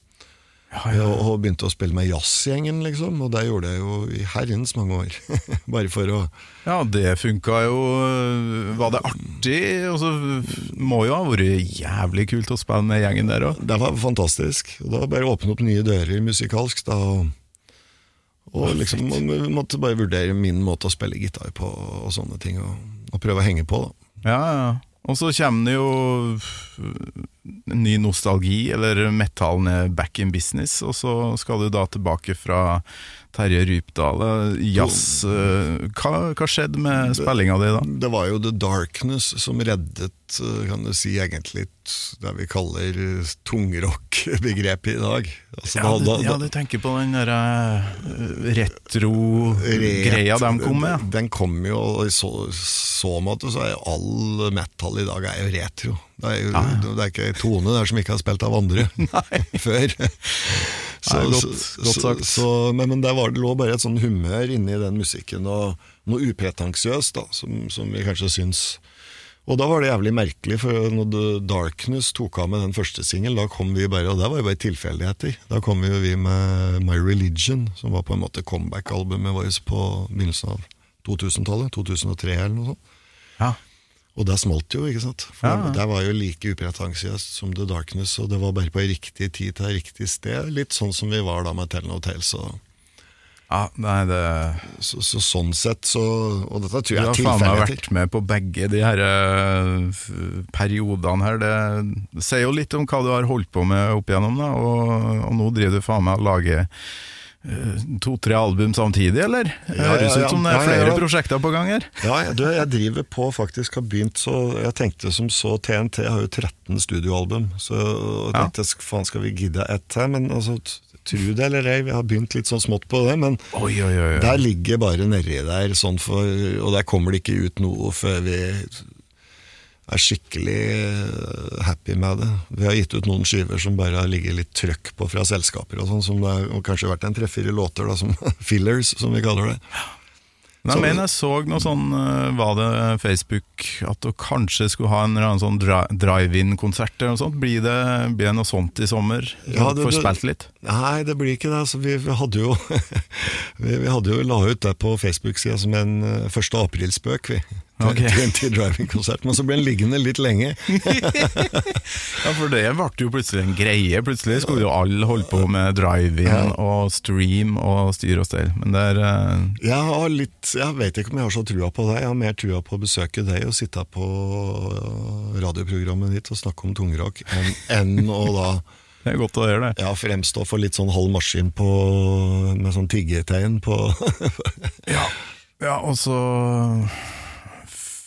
og, og begynte å spille med jazzgjengen, liksom. Og det gjorde jeg jo i herrens mange år. Bare for å Ja, det funka jo. Var det artig? Og så må jo ha vært jævlig kult å spille med gjengen der òg. Det var fantastisk. Og da bare åpne opp nye dører musikalsk. da, og, og liksom man måtte bare vurdere min måte å spille gitar på og sånne ting, og, og prøve å henge på. da. Ja, ja. Og så kommer det jo ny nostalgi, eller metallen back in business, og så skal du da tilbake fra Terje Rypdal. Jazz eh, hva, hva skjedde med spillinga di da? Det var jo The Darkness som reddet, eh, kan du si, egentlig det vi kaller eh, tungrock-begrepet i dag. Altså, Ja, du, ja, du tenker på den derre retro-greia de kom med, Den, Den kom jo, og i så, så måte så er all metal i dag er jo retro. Det er jo det er ikke Tone der som ikke har spilt av andre før. Så, Nei, godt- godt sagt. Så, men, men der var det lå bare et sånn humør inni den musikken, og noe upretensiøst, da, som, som vi kanskje syns og da var det jævlig merkelig, for når The Darkness tok av med den første singelen, da kom vi bare, og det var jo bare tilfeldigheter, da kom jo vi med My Religion, som var på en måte comeback-albumet vårt på begynnelsen av 2000-tallet, 2003 eller noe sånt. ja. Og det smalt jo, ikke sant? For Ja, det, var jo like upretensiøst som The Darkness, og det var bare på riktig tid til riktig sted, litt sånn som vi var da med Tell No Tales. Og, ja nei, det så, så sånn sett, så Og dette tror Du jeg har er faen meg vært med på begge de her uh, periodene her. Det, det sier jo litt om hva du har holdt på med opp igjennom, da. Og, og nå driver du faen meg og lager to-tre album samtidig, eller? Det høres ut som det er flere prosjekter på gang her. Ja, du, jeg driver på faktisk har begynt så Jeg tenkte som så TNT har jo 13 studioalbum, så jeg Ja. tenkte faen skal vi gidde ett her? Men altså, tru det eller ei, vi har begynt litt sånn smått på det, men Oi, oi, oi. der ligger bare nedi der, sånn for, og der kommer det ikke ut noe før vi er skikkelig eh, happy med det. Vi har gitt ut noen skiver som bare har ligget litt trøkk på fra selskaper og sånn, som det har kanskje vært en tre-fire låter da, som fillers, som vi kaller det. Nei, men jeg så noe sånn, eh, var det Facebook, at du kanskje skulle ha en eller annen sånn drive-in-konsert eller noe sånt. Blir det, blir det noe sånt i sommer? Ja, det- Får spilt litt? Nei, det blir ikke det. Altså, vi, vi hadde jo vi, vi hadde jo la ut det på Facebook-sida som en første 1. aprilspøk, vi. Ok. TNT Driving-konsert. Men så ble den liggende litt lenge. Ja, for det ble jo plutselig en greie. Plutselig skulle jo alle holde på med drive-in og stream og styr og stell. Men det er uh... Jeg har litt, jeg vet ikke om jeg har så trua på deg. Jeg har mer trua på å besøke deg og sitte på radioprogrammet ditt og snakke om tungrock, enn enn å da det er godt å gjøre det. ja, fremstå for litt sånn halv maskin på, med sånn tiggetegn på Ja, ja og så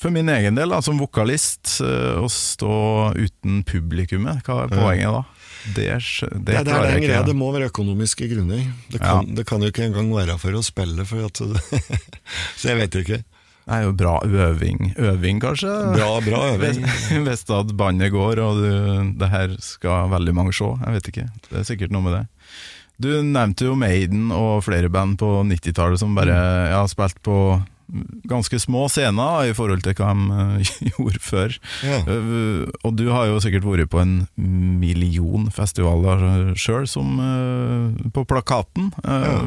For min egen del, da, som vokalist, eh, å stå uten publikummet, hva er poenget da? Det, det, Det, det er den greia, det må være økonomiske grunner. Det kan, det kan jo ikke engang være for å spille, for at så jeg vet ikke. Det er jo bra øving. Øving, kanskje? Bra, bra øving. Hvis, at bandet går, og du, det her skal veldig mange se. Jeg vet ikke. Det er sikkert noe med det. Du nevnte jo Maiden og flere band på 90-tallet som bare Mm. ja, spilt på ganske små scener i forhold til hva de eh, gjorde før. Ja. Eh, og du har jo sikkert vært på en million festivaler sjøl, som eh, på plakaten. Ja.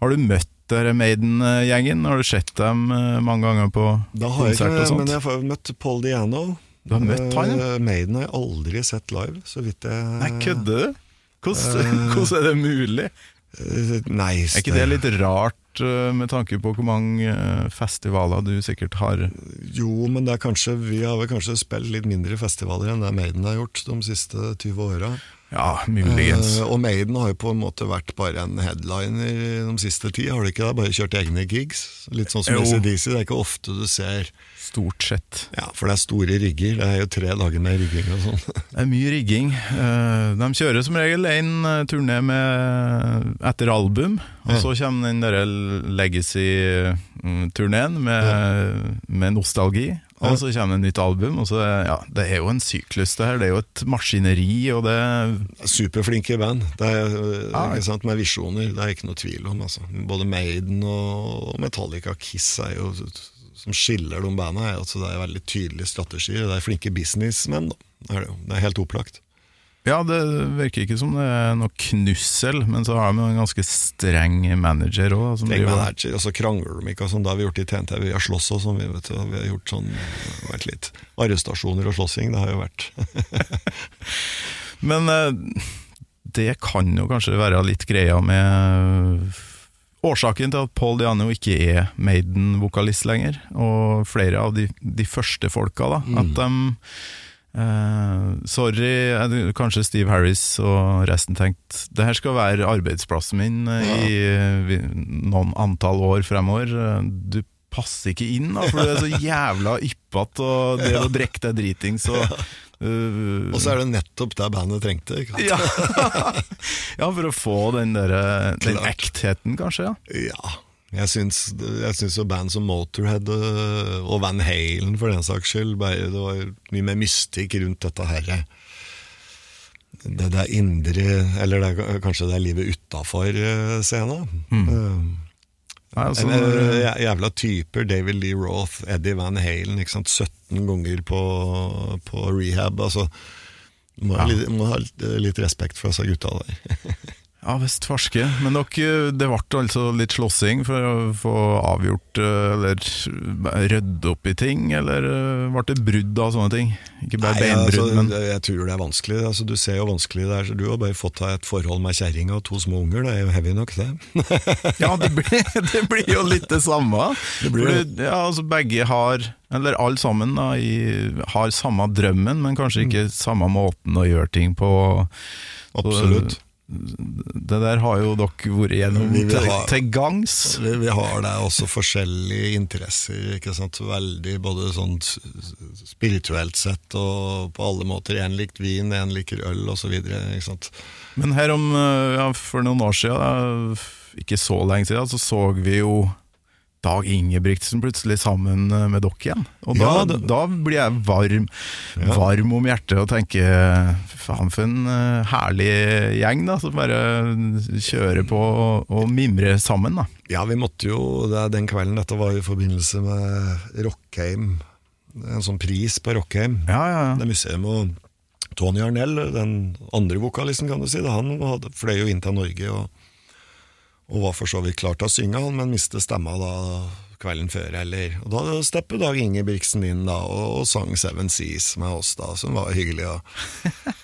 Har du møtt Maiden-gjengen? Har du sett dem mange ganger på Da har jeg konsert og sånt? men jeg har møtt Paul Diano. Du har møtt han, ja? Maiden har jeg aldri sett live, så vidt jeg Nei, kødder du? Hvordan, hvordan er det mulig? Eh, Nei, Er ikke det litt rart eh, med tanke på hvor mange eh, festivaler du sikkert har Jo, men er kanskje, vi har vel kanskje spilt litt mindre festivaler enn det Maiden har gjort de siste 20 åra. Ja, muligens. Uh, og Maiden har jo på en måte vært bare en headliner de siste ti, har de ikke det? Bare kjørt egne gigs? Litt sånn som. ACDC, det er ikke ofte du ser Stort sett. Ja, for det er store rigger. Det er jo tre dager med rigging og sånn. Det er mye rigging. Uh, De kjører som regel en eh, turné med, etter album, og så kommer den derre Legacy-turneen med, med nostalgi. Og så kommer det et nytt album. Og så, ja, det er jo en syklus, det her. Det er jo et maskineri, og det Superflinke band. Det er, Ja. Med visjoner, det er ikke noe tvil om. Altså. Både Maiden og Metallica Kiss er jo som skiller de jo at Det er veldig tydelige strategier. Det er flinke businessmenn. Det er, det er helt opplagt. Ja, det virker ikke som det er noe knussel, men så har vi en ganske streng manager òg. Meg og så krangler de ikke. og sånn, Det har vi gjort i TNT. Vi har slåss og sånn. Vi, vet vi har gjort sånn, vært litt arrestasjoner og slåssing. Det har jo vært Men eh, det kan jo kanskje være litt greia med Årsaken til at Paul Diano ikke er Maiden-vokalist lenger, og flere av de, de første folka, da, at de eh, Sorry, eh, kanskje Steve Harris og resten tenkte det her skal være arbeidsplassen min ja. i eh, noen antall år fremover. Eh, Du passer ikke inn, da, for du er så jævla yppete og det å drikke deg dritings og uh, Og så er det nettopp det bandet trengte. ja. ja, for å få den, der, den ektheten, kanskje. ja Ja, jeg syns, jo band som Motorhead øh, og Van Halen for den saks skyld Det var mye mer mystikk rundt dette her Det der indre Eller det er, kanskje det er livet utafor scenen. Nei, altså, eh, jævla typer. David Lee Roth, Eddie Van Halen. Ikke sant? 17 ganger på, på rehab. Altså, må, må, ha litt, må ha litt respekt for disse gutta der. ja visst ferske. Men dere, det ble altså litt slåssing for å få avgjort eh, Eller rydde opp i ting, eller eh, ble det brudd av sånne ting? Ikke bare Nei, beinbrudd, altså, men Jeg tror det er vanskelig. Altså, du ser jo vanskelig det er. Du har bare fått deg et forhold med kjerring og to små unger. Det er jo heavy nok, det. Ja, det blir, det blir jo litt det samme. Det blir ja, altså Begge har, eller alle sammen, da, i, har samme drømmen, men kanskje ikke samme måten å gjøre ting på. Absolutt. Det der har jo dere vært gjennom til, til gangs. Vi, vi har der også forskjellige interesser, ikke sant? veldig både sånn spirituelt sett og på alle måter. En likt vin, en liker øl osv. Men her om, eh, ja, for noen år siden, eh, ikke så lenge siden, så så vi jo Dag Ingebrigtsen plutselig sammen eh, med dere igjen. Og da, Ja, det- da blir jeg varm, Ja. varm om hjertet og tenker faen for en eh, herlig gjeng da, som bare kjører på og, og mimrer sammen. da. Ja, vi måtte jo det er Den kvelden dette var i forbindelse med Rockheim. En sånn pris på Rockheim. Ja, ja, ja. Det museum og Tony Arnell, den andre vokalisten, kan du si, han hadde, fløy jo inn til Norge og, og var for så vidt klar til å synge, han, men mistet stemma da kvelden før. Eller, og Da steppet Dag Ingebrigtsen inn da, og, og sang Seven Seas med oss, da, som var hyggelig. Og,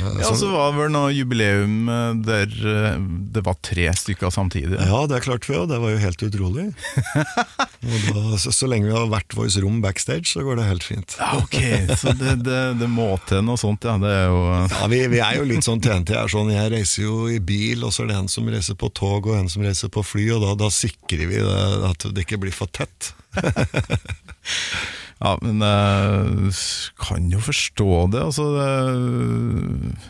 Ja, så var det vel noe jubileum eh, der eh, det var tre stykker samtidig. ja, det klarte vi jo, det var jo helt utrolig. og da, så, så lenge vi har hvert vårt rom backstage, så går det helt fint. Ja, ok, så det, det, det må til noe sånt, ja. Det er jo Ja, vi, vi er jo litt sånn TNT er sånn, jeg reiser jo i bil, og så er det en som reiser på tog og en som reiser på fly, og da, da sikrer vi det, at det ikke blir for tett. Ja, men jeg kan jo forstå det. Altså, uh,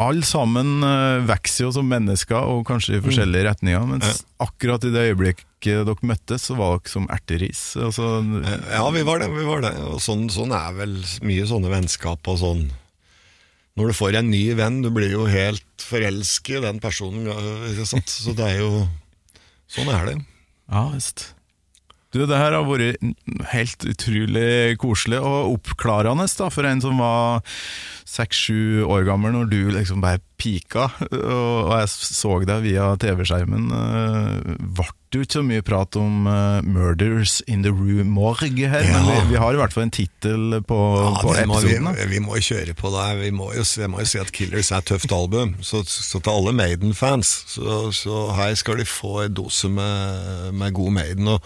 alle sammen uh, vokser jo som mennesker, og kanskje i forskjellige retninger. Mens akkurat i det øyeblikket dere møttes, så var dere som erteris. Altså, Ja, vi var det, vi var det. Sånn, sånn er vel mye sånne vennskap og sånn. Når du får en ny venn, du blir jo helt forelsket i den personen? Så det er jo Sånn er det. ja, visst. Du, det her har vært helt utrolig koselig og oppklarende da, for en som var seks-sju år gammel når du liksom bare pika, og jeg så deg via TV-skjermen. eh, Ble jo ikke så mye prat om uh, 'Murders in the Rue Morgue' her, men vi, vi har i hvert fall en tittel på, Ja, på episoden. må vi, vi må kjøre på det. Vi må jo, jeg må jo si at Killers er et tøft album. Så, så til alle Maiden-fans, så, så her skal de få en dose med, med god Maiden. Og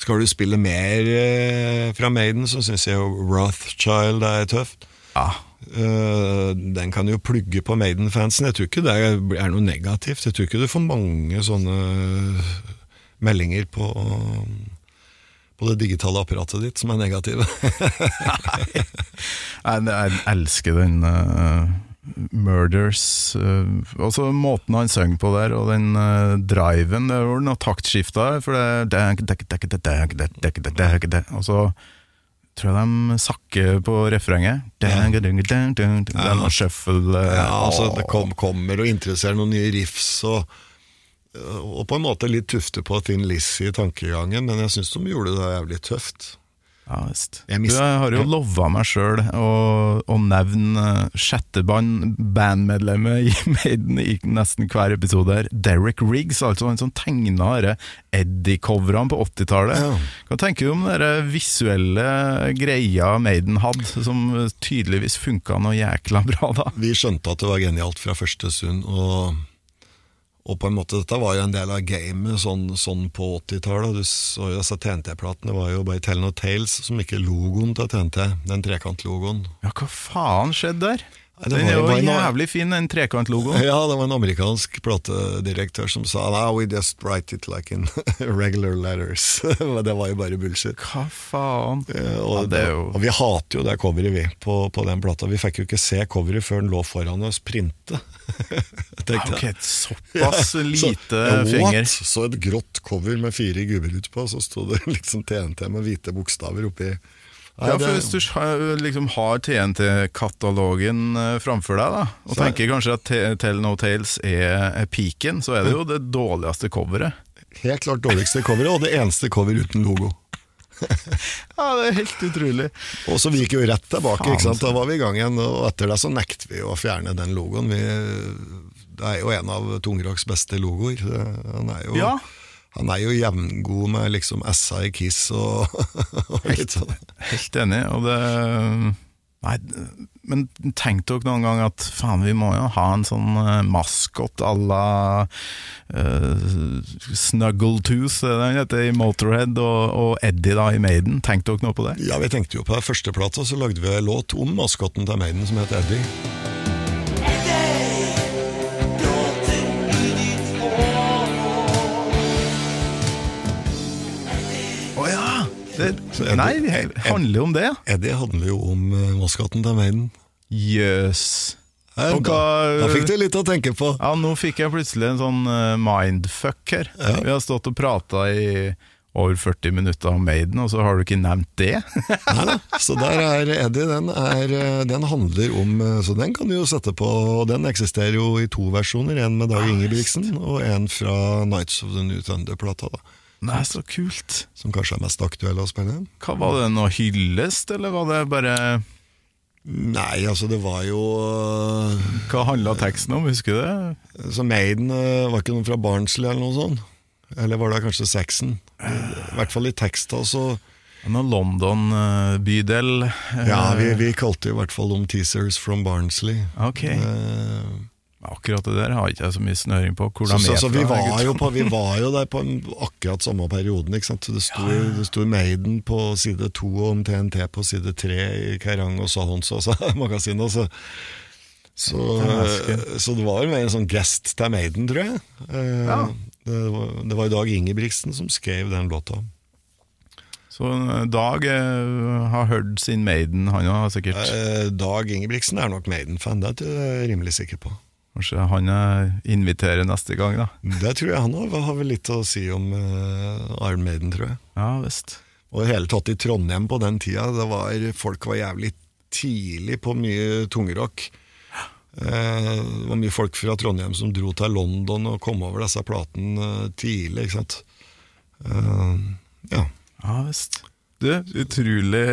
skal du spille mer eh, fra Maiden, så syns jeg jo Rothchild er tøft. Ja, Uh, den kan jo plugge på Maiden-fansen. Jeg tror ikke det er noe negativt. Jeg tror ikke du får mange sånne meldinger på, um, på det digitale apparatet ditt som er negative. Nei. Jeg, jeg, elsker den uh, Murders uh, Også måten han sang på der, og den uh, driven. Det var noe taktskifte for det Og så tror jeg de sakker på refrenget. Ja. Den shuffle uh, ja, altså, Det kom, kommer og interesserer noen nye riffs. og og på en måte litt tufte på Thin Lizzie i tankegangen, men jeg syns de gjorde det jævlig tøft. Ja, visst. Jeg Du, jeg har jo lova meg sjøl å, å nevne sjette band, bandmedlemmet i Maiden i nesten hver episode her. Derek Riggs, altså han som tegna Eddie-coverne på 80-tallet. Ja. Hva tenker du om den visuelle greia Maiden hadde, som tydeligvis funka noe jækla bra, da? Vi skjønte at det var genialt fra første stund, og, og på en måte dette var jo en del av gamet sånn, sånn på 80-tallet. Altså, så TNT-platene var jo bare Tell No Tales som ikke logoen til TNT, den trekantlogoen. Ja, hva faen skjedde der? Det Den er jo en, jævlig fin, den trekantlogoen. Ja, det var en amerikansk platedirektør som sa Now we just write it like in regular letters. det var jo bare bullshit. Hva faen? Og, Ja, det jo og vi hater jo det coveret, vi, på, på den plata. Vi fikk jo ikke se coveret før den lå foran oss printe. Ok, såpass lite ja, finger. Så et grått cover med fire gubber utpå, så sto det liksom TNT med hvite bokstaver oppi. Ja, for Hvis du liksom har TNT-katalogen eh, framfor deg, da, og Så- tenker kanskje at Tell No Tales er peaken, så er det jo det dårligste coveret. Helt klart dårligste coveret, og det eneste cover uten logo. Ja, det er helt utrolig. Og så vi gikk jo rett tilbake, ikke sant? da var vi i gang igjen, og etter det så nekter vi å fjerne den logoen. Vi, det er jo en av Tungraks beste logoer. Han er jo, Ja. Han er jo jevngod med liksom S-a i Kiss og, og litt sånn. Helt enig, og det Nei, men tenk dere noen gang at faen, vi må jo ha en sånn uh, maskot à la uh, Snuggletooth, det den heter i Motorhead, og, og Eddie da i Maiden. Tenk dere noe på det? Ja, vi tenkte jo på det første plata, så lagde vi en låt om maskotten til Maiden som het Eddie. Det, nei, det handler jo om det. Eddie handler jo om uh, maskotten til Maiden. Jøss. Her, da, da fikk du litt å tenke på. Ja, nå fikk jeg plutselig en sånn uh, mindfuck her. Ja. Vi har stått og prata i over 40 minutter om Maiden, og så har du ikke nevnt det? Nei, da. Så der er Eddie, den, er, eh, den handler om eh, Så den kan du jo sette på, og den eksisterer jo i to versjoner. En med Dag Ingebrigtsen, og en fra Nights of the New Thunder-plata. da Nei, så kult. Som kanskje er mest aktuelle å spille. Hva Var det noe hyllest, eller var det bare Nei, altså det var jo eh, Hva handla teksten om, husker du det? Så Maiden eh, var ikke noen fra Barnsley eller noe sånt? Eller var det kanskje Saxon? I hvert fall i teksta så Noe London-bydel? Ja, vi, vi kalte det i hvert fall om Teasers from Barnsley. Ok. Eh, Akkurat det der har ikke jeg så mye snøring på. Så, så, så vi, var jo på, vi var jo der på en, akkurat samme perioden. Ikke sant? Det sto, det sto Maiden på side to og om TNT på side tre i Kerrang og Sahons også, magasinet. Så, så, så det var mer en sånn gest til Maiden, tror jeg. Eh, Ja. Det, var, det var Dag Ingebrigtsen som skrev den låta. Så eh, Dag eh, har hørt sin Maiden, han òg sikkert Eh, Dag Ingebrigtsen er nok Maiden-fan, det er jeg rimelig sikker på. Kanskje han eh, inviterer neste gang, da. Det tror jeg han har, har vel litt å si om uh, Iron Maiden, tror jeg. Ja visst. Og i hele tatt i Trondheim på den tida, det var, folk var jævlig tidlig på mye tungrock. Eh, det var mye folk fra Trondheim som dro til London og kom over disse platene tidlig, ikke sant. Ja. Ja visst. Du, utrolig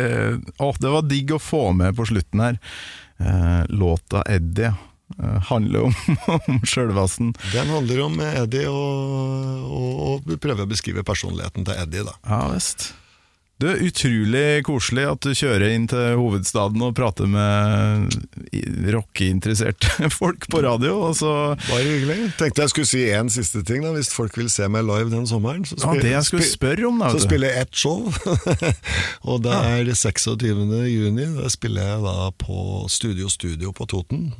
Å, det var digg å få med på slutten her. Låta 'Eddie' handler om, om sjølvasten. Den handler om Eddie og, og, og prøver å beskrive personligheten til Eddie. da. Ja visst. Du, Utrolig koselig at du kjører inn til hovedstaden og prater med rockeinteresserte folk på radio. Og så, Bare hyggelig. Tenkte jeg skulle si én siste ting. da, Hvis folk vil se meg live den sommeren. Så, ja, det jeg skulle spørre om, da. så spiller jeg ett show. og det er 26. juni. Da spiller jeg da på Studio Studio på Toten.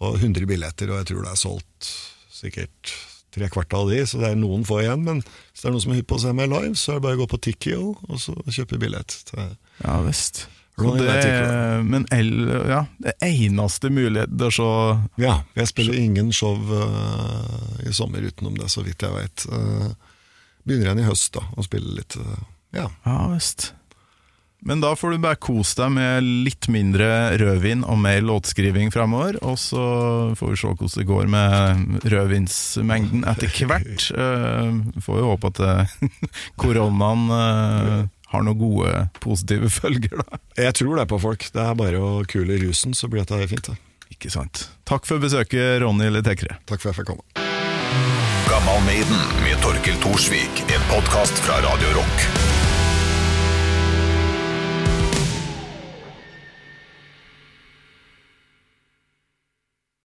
Og 100 billetter, og jeg tror det er solgt sikkert tre kvart av de, så det er noen få igjen. Men hvis det er noen som er hypp på å se meg live, så er det bare å gå på Tikkio og så kjøpe billett. til- Ja visst. Men el, ja, det eneste muligheten til å se Ja, jeg spiller ingen show uh, i sommer utenom det, så vidt jeg veit. begynner igjen i høst, da, å spille litt. Uh, ja. Ja visst. Men da får du bare kose deg med litt mindre rødvin og mer låtskriving fremover. Og så får vi se hvordan det går med rødvinsmengden etter hvert. Uh, får jo håpe at uh, koronaen uh, har noen gode, positive følger, da. Jeg tror det er på folk. Det er bare å kule rusen, så blir dette fint. Da. Ikke sant. Takk for besøket, Ronny Littekre Takk for at jeg fikk komme. Gammal Maiden med Torkel Thorsvik. En podkast fra Radio Rock.